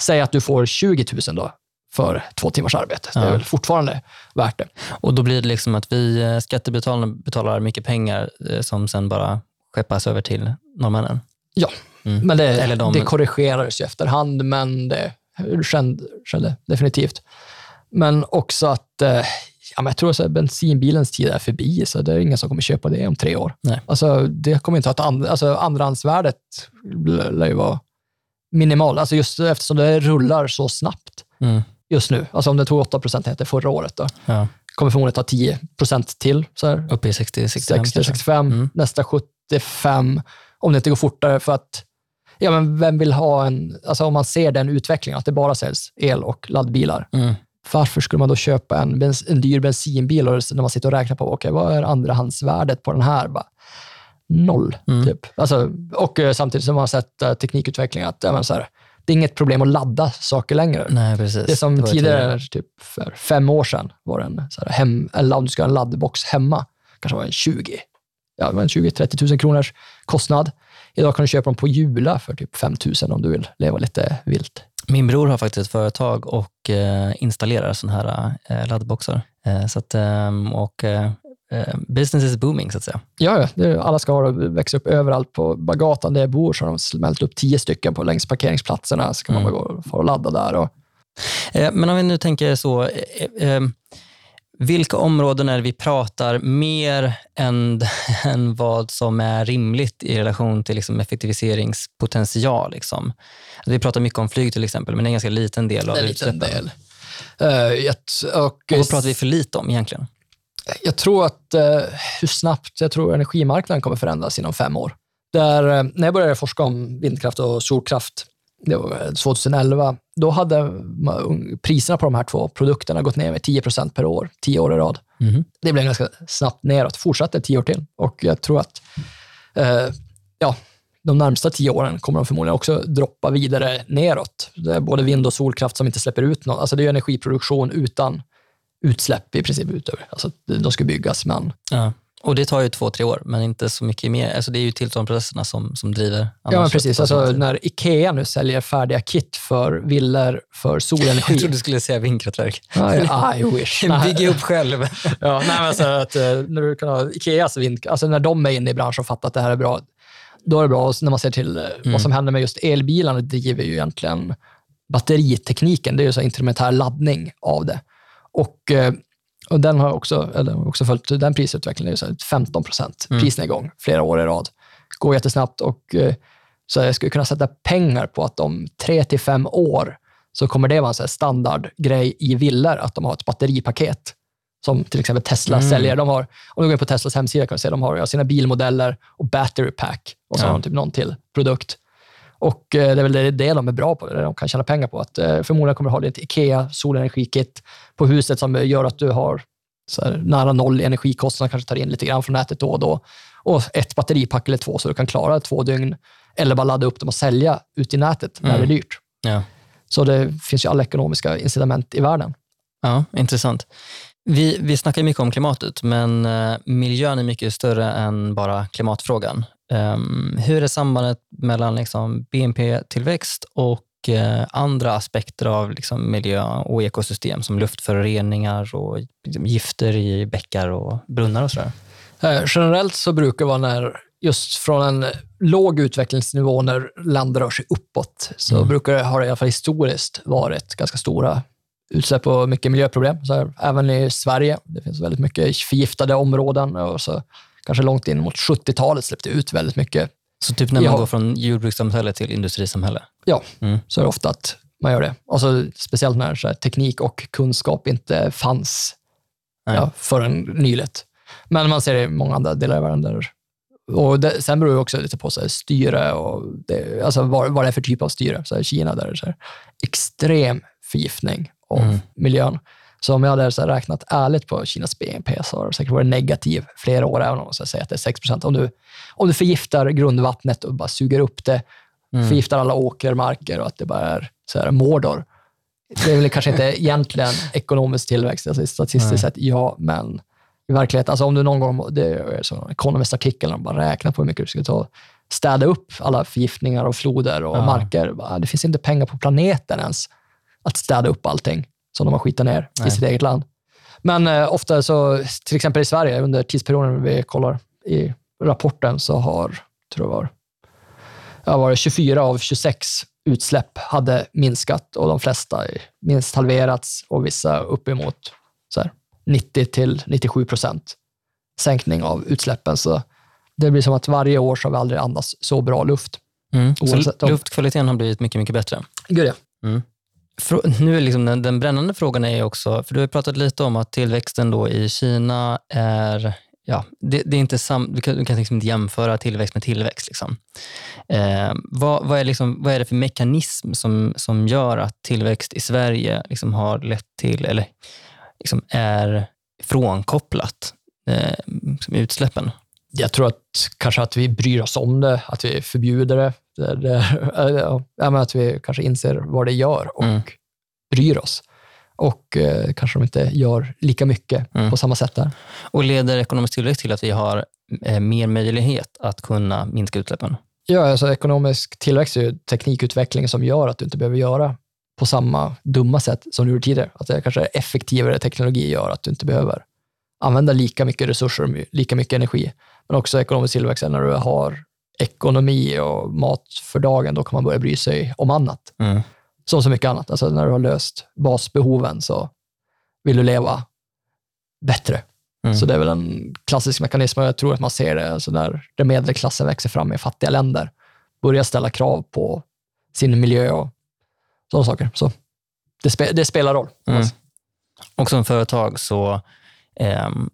säg att du får 20 000 då för två timmars arbete. Det är Ja. väl fortfarande värt det. Och då blir det liksom att vi eh, skattebetalarna betalar mycket pengar eh, som sen bara skeppas över till norrmännen? Ja, Mm. men det, Eller de- det korrigerades ju efterhand, men det kände, kände definitivt. Men också att eh, ja, men jag tror att bensinbilens tid är förbi, så det är ingen som kommer köpa det om tre år. Nej. Alltså, det kommer inte att and, alltså, andrahandsvärdet lär ju vara minimalt, alltså just eftersom det rullar så snabbt Mm. just nu. Alltså om det tog 8 procentenheter förra året, då, Ja. kommer förmodligen ta 10 procent till. Så här. Uppe i 60-65 60-65, Mm. nästa 75, om det inte går fortare. För att, ja men vem vill ha en, alltså om man ser den utvecklingen, att det bara säljs el och laddbilar. Mm. Varför skulle man då köpa en, en dyr bensinbil och när man sitter och räknar på, okej, vad är andrahandsvärdet på den här? Bara, noll, Mm. typ. Alltså, och eh, samtidigt som man har sett uh, teknikutveckling, att ja, men så här, det är inget problem att ladda saker längre. Nej, precis. Det som ju tidigare, typ för fem år sedan, var en, så här, hem, eller om du ska ha en laddbox hemma, kanske var en 20, ja, men 20-30 000 kronors kostnad. Idag kan du köpa dem på Jula för typ 5 000 om du vill leva lite vilt. Min bror har faktiskt ett företag och eh, installerar sådana här eh, laddboxar. Eh, så att, ehm, och, business is booming, så att säga. Ja, alla ska ha växa upp överallt. På bara gatan där jag bor så har de smält upp tio stycken på längs parkeringsplatserna, så kan man Mm. bara gå och ladda där. Och, men om vi nu tänker så, vilka områden är det vi pratar mer än, än vad som är rimligt i relation till liksom effektiviseringspotential? Liksom? Alltså vi pratar mycket om flyg till exempel, men det är en ganska liten del av utsläppen. del. Ett- och, Och vad pratar vi för lite om egentligen? Jag tror att eh, hur snabbt jag tror energimarknaden kommer förändras inom fem år. Där, eh, när jag började forska om vindkraft och solkraft, det var eh, 2011, då hade priserna på de här två produkterna gått ner med 10% per år, tio år i rad. Mhm. Det blev ganska snabbt neråt, fortsatte tio år till. Och jag tror att eh, ja, de närmsta tio åren kommer de förmodligen också droppa vidare neråt. Det är både vind och solkraft som inte släpper ut något. Alltså det är energiproduktion utan utsläpp i princip utöver. Alltså de ska byggas, men Ja. Och det tar ju två, tre år, men inte så mycket mer. Alltså det är ju tillståndsprocesserna som, som driver. Ja, precis. Alltså, när Ikea nu säljer färdiga kit för villor för solenergi. Jag trodde du skulle säga vindkraftverk. I wish. Bygga upp själv. ja, nej, men alltså, att, eh, när du kan ha Ikeas vind, alltså när de är inne i branschen och fattar att det här är bra, då är det bra. Och när man ser till eh, mm. vad som händer med just elbilarna, driver ju egentligen batteritekniken. Det är ju så incrementär laddning av det. Och eh, och den har också, eller också följt den prisutvecklingen. Det är 15 procent mm. prisnedgång flera år i rad. Går jättesnabbt och eh, så jag skulle kunna sätta pengar på att om tre till fem år så kommer det vara en standardgrej i villor att de har ett batteripaket som till exempel Tesla mm. säljer. De har, om du går in på Teslas hemsida kan du se att de har sina bilmodeller och battery pack och så ja. har de typ någon till produkt. Och eh, det är väl det, det de är bra på, det de kan tjäna pengar på. Att, eh, förmodligen kommer du ha ett IKEA solenergikit på huset som gör att du har nära noll energikostnader, kanske tar in lite grann från nätet då och då. Och ett batteripack eller två så du kan klara två dygn. Eller bara ladda upp dem och sälja ut i nätet när mm. det är dyrt. Ja. Så det finns ju alla ekonomiska incitament i världen. Ja, intressant. Vi, vi snackar mycket om klimatet, men eh, miljön är mycket större än bara klimatfrågan. Um, hur är sambandet mellan liksom BNP-tillväxt och uh, andra aspekter av liksom, miljö och ekosystem som luftföroreningar och liksom, gifter i bäckar och brunnar och sådär? Uh, generellt så brukar det vara när just från en låg utvecklingsnivå när land rör sig uppåt, så mm. brukar det, har det i alla fall historiskt varit ganska stora utsläpp och mycket miljöproblem. Så här, även i Sverige. Det finns väldigt mycket förgiftade områden och så kanske långt in mot 70-talet släppte ut väldigt mycket. Så typ när man går från jordbrukssamhälle till industrisamhälle? Ja, mm. så är det ofta att man gör det. Alltså, speciellt när så här, teknik och kunskap inte fanns ja, förrän nyligt. Men man ser det i många andra delar av världen. Där, och det, sen beror det också lite på så här, styre och det, alltså vad, vad det är för typ av styre. Så här, Kina där det är så här, extrem förgiftning av mm. miljön. Så om jag hade så räknat ärligt på Kinas BNP så har det säkert varit negativ flera år, även om man säger att det är 6 procent. Om du, om du förgiftar grundvattnet och bara suger upp det, mm. förgiftar alla åkermarker och att det bara är så här Mordor. Det är väl kanske inte egentligen ekonomisk tillväxt, alltså statistiskt Nej. sett ja, men i verkligheten, alltså om du någon gång, det är så Economist-artikel, de bara räknar på hur mycket du ska ta städa upp alla förgiftningar och floder och ja. marker. Det finns inte pengar på planeten ens att städa upp allting som de har skitat ner Nej. i sitt eget land. Men eh, ofta så, till exempel i Sverige, under tidsperioden vi kollar i rapporten, så har, tror jag var, ja, var det 24 av 26 utsläpp hade minskat och de flesta minst halverats och vissa uppemot så här, 90 till 97 procent sänkning av utsläppen. Så det blir som att varje år så har vi aldrig andats så bra luft. Mm. Så luftkvaliteten har blivit mycket, mycket bättre? Gud ja. Mm nu är liksom den, den brännande frågan är också, för du har pratat lite om att tillväxten då i Kina är Ja, det, det är inte sam, du kan, du kan liksom inte jämföra tillväxt med tillväxt. Liksom. Eh, vad, vad, är liksom, vad är det för mekanism som, som gör att tillväxt i Sverige liksom har lett till, eller liksom är frånkopplat eh, liksom utsläppen? Jag tror att kanske att vi bryr oss om det, att vi förbjuder det. det, det att vi kanske inser vad det gör och mm. bryr oss. Och eh, kanske de inte gör lika mycket mm. på samma sätt där. Och leder ekonomisk tillväxt till att vi har eh, mer möjlighet att kunna minska utsläppen? Ja, alltså ekonomisk tillväxt är ju teknikutveckling som gör att du inte behöver göra på samma dumma sätt som du gjorde tidigare. Att det kanske effektivare teknologi gör att du inte behöver använda lika mycket resurser och lika mycket energi. Men också ekonomisk tillväxt när du har ekonomi och mat för dagen, då kan man börja bry sig om annat. Mm. Som så mycket annat. Alltså när du har löst basbehoven så vill du leva bättre. Mm. Så det är väl en klassisk mekanism och jag tror att man ser det alltså när den medelklassen växer fram i fattiga länder. Börjar ställa krav på sin miljö och sådana saker. Så det, spe, det spelar roll. Mm. Och som företag så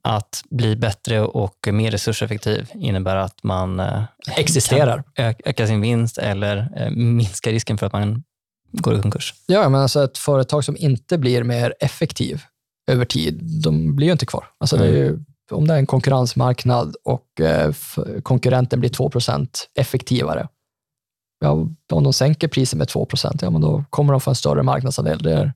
att bli bättre och mer resurseffektiv innebär att man eh, existerar, öka sin vinst eller eh, minska risken för att man går i konkurs. Ja, men alltså ett företag som inte blir mer effektiv över tid, de blir ju inte kvar. Alltså mm. det ju, om det är en konkurrensmarknad och eh, konkurrenten blir 2% effektivare, ja, om de sänker priset med 2 ja, men då kommer de få en större marknadsandel. Det är,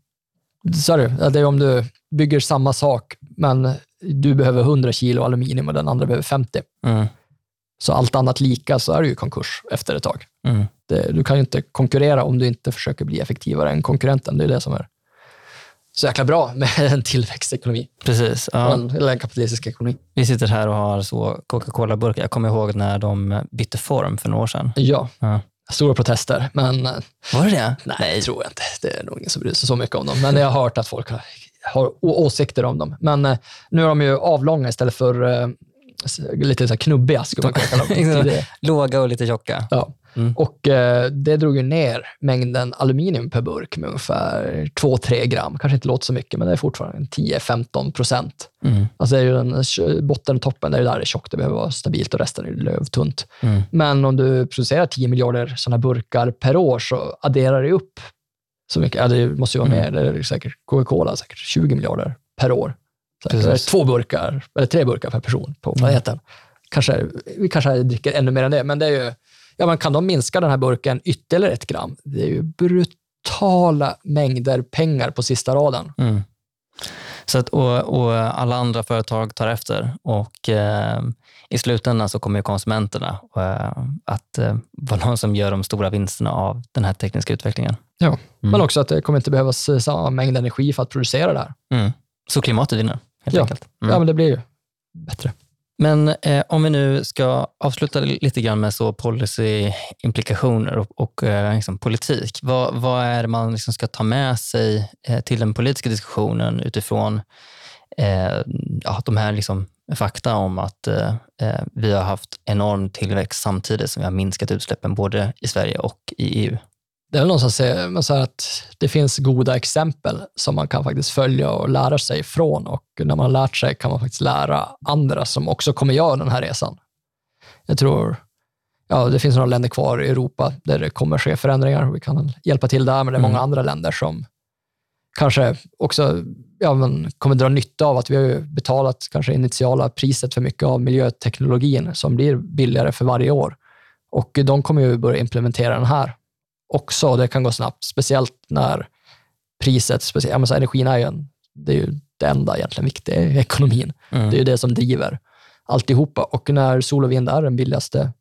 sorry, det är om du bygger samma sak, men du behöver 100 kilo aluminium och den andra behöver 50. Mm. Så allt annat lika så är du ju konkurs efter ett tag. Mm. Det, du kan ju inte konkurrera om du inte försöker bli effektivare än konkurrenten. Det är det som är så jäkla bra med en tillväxtekonomi. Precis. Ja. En, eller en kapitalistisk ekonomi. Vi sitter här och har så Coca-Cola-burkar. Jag kommer ihåg när de bytte form för några år sedan. Ja, Ja. Stora protester, men eh, Var det det? nej, det tror jag inte. Det är nog ingen som bryr sig så mycket om dem. Men jag har hört att folk har, har åsikter om dem. Men eh, nu är de ju avlånga istället för eh, lite så knubbiga, skulle man kalla dem. Låga och lite tjocka. Ja. Mm. Och eh, det drog ju ner mängden aluminium per burk med ungefär 2-3 gram. Kanske inte låter så mycket, men det är fortfarande 10-15 procent. Mm. Alltså det är ju den botten och toppen, det är där det är tjockt. Det behöver vara stabilt och resten är lövtunt. Mm. Men om du producerar 10 miljarder sådana burkar per år så adderar det upp så mycket. Ja, det måste ju vara Mm. mer. Det är säkert Coca-Cola säkert 20 miljarder per år. Är två burkar, eller tre burkar per person på planeten. Kanske, vi kanske dricker ännu mer än det, men det är ju, ja, men kan de minska den här burken ytterligare ett gram? Det är ju brutala mängder pengar på sista raden. Mm. Så att, och, och alla andra företag tar efter och eh, i slutändan så kommer ju konsumenterna eh, att eh, vara någon som gör de stora vinsterna av den här tekniska utvecklingen. Ja. Mm. Men också att det kommer inte behövas eh, samma mängd energi för att producera det här. Mm. Så klimatet vinner helt Ja. enkelt. Mm. Ja, men det blir ju bättre. Men eh, om vi nu ska avsluta lite grann med så policyimplikationer och, och eh, liksom politik. Vad, vad är det man liksom ska ta med sig eh, till den politiska diskussionen utifrån eh, ja, de här liksom fakta om att eh, eh vi har haft enorm tillväxt samtidigt som vi har minskat utsläppen både i Sverige och i EU? Det är men så här att det finns goda exempel som man kan faktiskt följa och lära sig ifrån och när man har lärt sig kan man faktiskt lära andra som också kommer göra den här resan. Jag tror, ja, det finns några länder kvar i Europa där det kommer ske förändringar vi kan hjälpa till där, men det är många Mm. andra länder som kanske också ja, men kommer dra nytta av att vi har betalat kanske initiala priset för mycket av miljöteknologin som blir billigare för varje år. Och de kommer ju börja implementera den här också. Det kan gå snabbt, speciellt när priset, speciellt, ja, men så energin är ju, en, det är ju det enda egentligen viktiga i ekonomin. Mm. Det är ju det som driver alltihopa. Och när sol och vind är den billigaste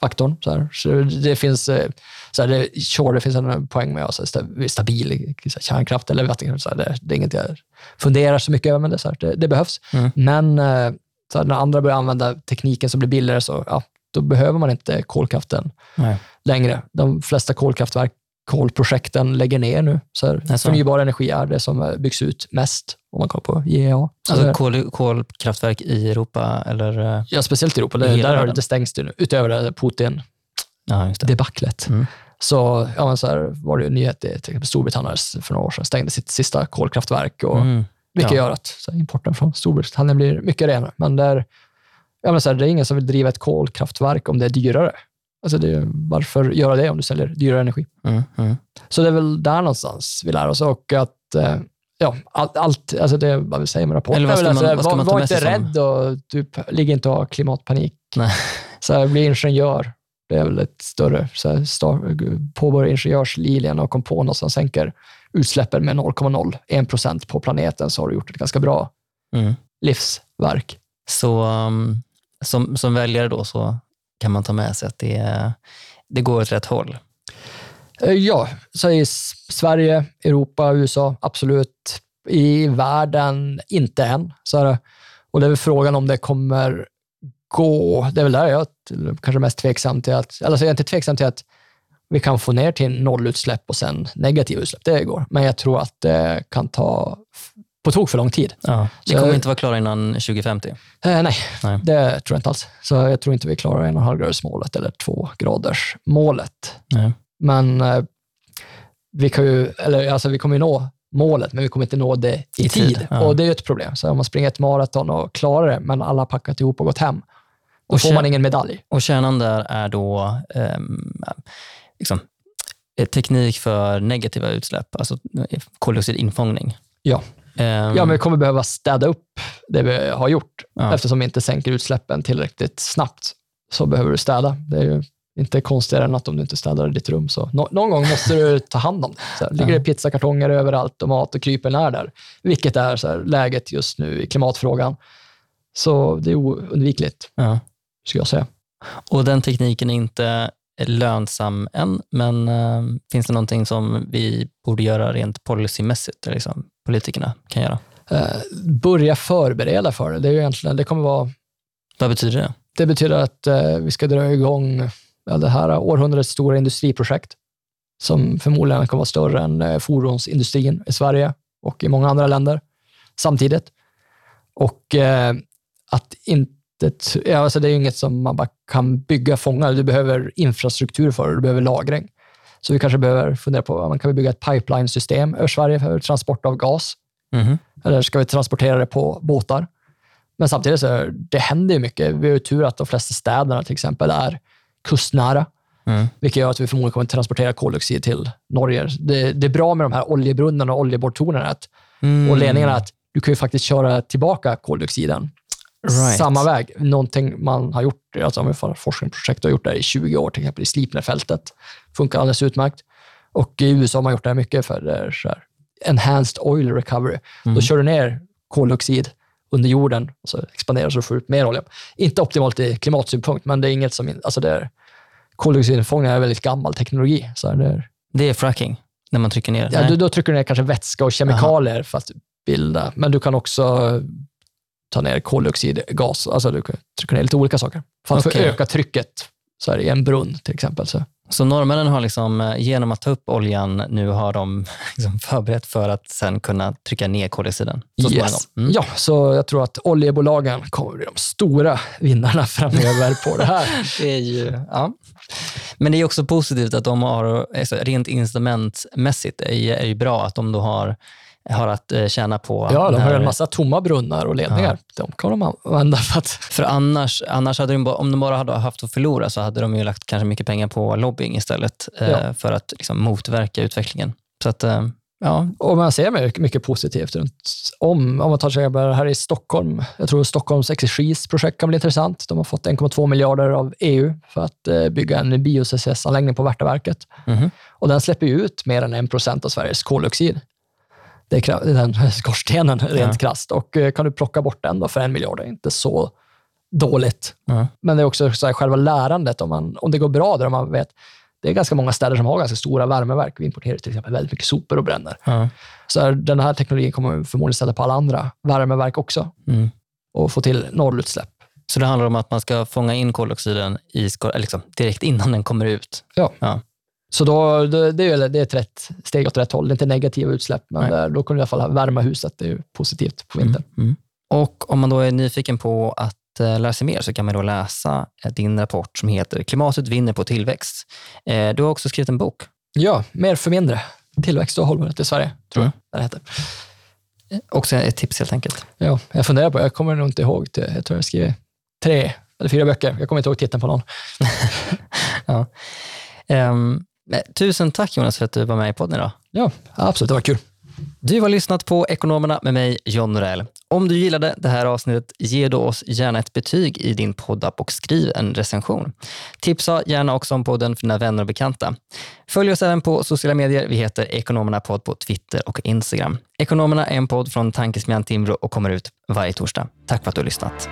faktorn. Så, här, så det finns eh, så här, det, sure, det finns en poäng med att här, stabil så här, kärnkraft eller vattenkraft. Så här, det, det är inget jag funderar så mycket över, men det, så det, det behövs. Mm. Men eh, så när andra börjar använda tekniken som blir billigare, så ja, då behöver man inte kolkraften Nej. längre. De flesta kolkraftverk, kolprojekten lägger ner nu. Så här, Jaså? förnybar energi är det som eh, byggs ut mest, om man kollar på IEA. Så Alltså kol, kolkraftverk i Europa eller? eh, ja, speciellt i Europa. Det, i där har det, det stängs det nu, utöver det Putin Ja, det. debaclet. Mm. Så, ja, men så här, var det en nyhet i till exempel Storbritannien för några år sedan, stängde sitt sista kolkraftverk, och, Mm. vilket Ja. gör att så här, importen från Storbritannien blir mycket renare. Men det är, ja, men så här, det är ingen som vill driva ett kolkraftverk om det är dyrare. Alltså det varför göra det om du säljer dyrare energi? Mm. Mm. Så det är väl där någonstans vi lär oss. Och att, eh, ja, allt, allt alltså det vad vi säger med rapporten. Eller vad ska väl man- alltså, vad ska var, man var sig inte som- rädd och typ, ligg inte och ha klimatpanik. Nej. Så här, bli ingenjör. Det är väl ett större, så här, start, påbörja ingenjörslinjen och kom på något som sänker utsläppen med 0,01 procent på planeten så har du gjort ett ganska bra Mm. livsverk. Så um, som, som väljare då så kan man ta med sig att det, det går åt rätt håll. Eh, ja, så i Sverige, Europa, USA, absolut. I världen, inte än. Så är det. Och det är väl frågan om det kommer gå. Det är väl där jag är kanske mest tveksam till att, eller så är jag inte tveksam till att vi kan få ner till nollutsläpp och sen negativa utsläpp. Det går. Men jag tror att det kan ta på tok för lång tid. Ja. Vi kommer inte vara klara innan 2050. Eh, nej, Nej. det tror jag inte alls. Så jag tror inte vi klarar en och en halv graders målet eller två graders målet. Nej. Men eh, vi, kan ju, eller, alltså, vi kommer ju nå målet, men vi kommer inte nå det i, I tid, tid. ja. Och Det är ju ett problem. Så om man springer ett maraton och klarar det, men alla har packat ihop och gått hem, då Och får man ingen medalj. Och kärnan där är då ehm, liksom, eh, teknik för negativa utsläpp, alltså eh, koldioxidinfångning. Ja. Ehm, Ja, men vi kommer behöva städa upp det vi har gjort. Ja. Eftersom vi inte sänker utsläppen tillräckligt snabbt så behöver du städa. Det är ju inte konstigare än att om du inte städar ditt rum, så nå- någon gång måste du ta hand om det. Så här, ligger det pizzakartonger överallt och mat och krypen är där, vilket är så här, läget just nu i klimatfrågan. Så det är oundvikligt, Ja. skulle jag säga. Och den tekniken är inte lönsam än, men eh, finns det någonting som vi borde göra rent policymässigt, eller liksom politikerna kan göra? Eh, börja förbereda för det. Det, är ju egentligen, det kommer vara Vad betyder det? Det betyder att eh, vi ska dra igång ja, det här århundradets stora industriprojekt som förmodligen kommer vara större än eh, fordonsindustrin i Sverige och i många andra länder samtidigt. Och eh, att inte... t- Ja, alltså det är inget som man bara kan bygga, fånga. Du behöver infrastruktur för det, du behöver lagring. Så vi kanske behöver fundera på om man kan vi bygga ett pipeline-system över Sverige för transport av gas. Mhm. Eller ska vi transportera det på båtar? Men samtidigt så det händer ju mycket. Vi har ju tur att de flesta städerna till exempel är kustnära, Mm. vilket gör att vi förmodligen kommer att transportera koldioxid till Norge. Det, det är bra med de här oljebrunnarna och oljeborrtornen Mm. och ledningarna att du kan ju faktiskt köra tillbaka koldioxiden Right. samma väg. Någonting man har gjort, alltså om vi får forskningsprojekt har gjort det i 20 år, till exempel i Sleipnerfältet. Funkar alldeles utmärkt. Och i USA har man gjort det här mycket för det är så här, enhanced oil recovery. Mm. Då kör du ner koldioxid under jorden och så expanderar så du får ut mer olja. Inte optimalt i klimatsynpunkt, men det är inget som... Alltså det är, koldioxidinfångning är väldigt gammal teknologi. Så här, det är, Det är fracking, när man trycker ner? ja, du, då trycker du ner kanske vätska och kemikalier för att bilda, men du kan också ta ner koldioxidgas. Alltså du kan trycka ner lite olika saker för att få öka trycket så här, i en brunn till exempel. Så. Så norrmännen har liksom, eh, genom att ta upp oljan, nu har de liksom förberett för att sen kunna trycka ner koldioxiden? Så. Yes. Mm. Ja, så jag tror att oljebolagen kommer bli de stora vinnarna framöver på det här. Det är ju, ja. Men det är också positivt att de har, alltså, rent incitamentmässigt, är, är ju bra att de då har, har att eh, tjäna på... Ja, de har en massa tomma brunnar och ledningar. De kan de använda för att... För annars, annars hade de, om de bara hade haft att förlora så hade de ju lagt kanske mycket pengar på lobbying istället eh, Ja. för att liksom, motverka utvecklingen. Så att, eh, ja, Och man ser mycket, mycket positivt om. Om man tar sig här i Stockholm. Jag tror Stockholms Exergis-projekt kan bli intressant. De har fått 1,2 miljarder av EU för att bygga en bio-CCS-anläggning på Värtaverket. Mhm. Och den släpper ut mer än 1 procent av Sveriges koldioxid. Det är den skorstenen rent krasst. Och eh, kan du plocka bort den då för en miljard, det är inte så dåligt. Ja. Men det är också så här, själva lärandet, om, man, om det går bra där, om man vet, det är ganska många städer som har ganska stora värmeverk. Vi importerar till exempel väldigt mycket sopor och bränner. ja. Så den här teknologin kommer förmodligen ställa på alla andra värmeverk också Mm. och få till nollutsläpp. Så det handlar om att man ska fånga in koldioxiden i, liksom, direkt innan den kommer ut. Ja. Ja. Så då, det, det är, det är ett rätt steg åt rätt håll. Det är inte negativa utsläpp, men Nej. där, då kommer du i alla fall värma huset. Det är ju positivt på vintern. Mm. Och om man då är nyfiken på att eh, lära sig mer så kan man då läsa eh, din rapport som heter Klimatet vinner på tillväxt. Eh, Du har också skrivit en bok. Ja, mer för mindre. Tillväxt och hållbarhet i Sverige, tror jag det heter. Också ett tips helt enkelt. Ja, jag funderar på, jag kommer nog inte ihåg, jag tror jag skrev tre eller fyra böcker. Jag kommer inte ihåg titeln på någon. ja. Ehm, men tusen tack Jonas för att du var med i podden idag. Ja, absolut, det var kul. Du har lyssnat på Ekonomerna med mig, John Norell. Om du gillade det här avsnittet, ge då oss gärna ett betyg i din poddapp och skriv en recension. Tipsa gärna också om podden för dina vänner och bekanta. Följ oss även på sociala medier. Vi heter Ekonomerna podd på Twitter och Instagram. Ekonomerna är en podd från Tankesmedjan Timbro och kommer ut varje torsdag. Tack för att du har lyssnat.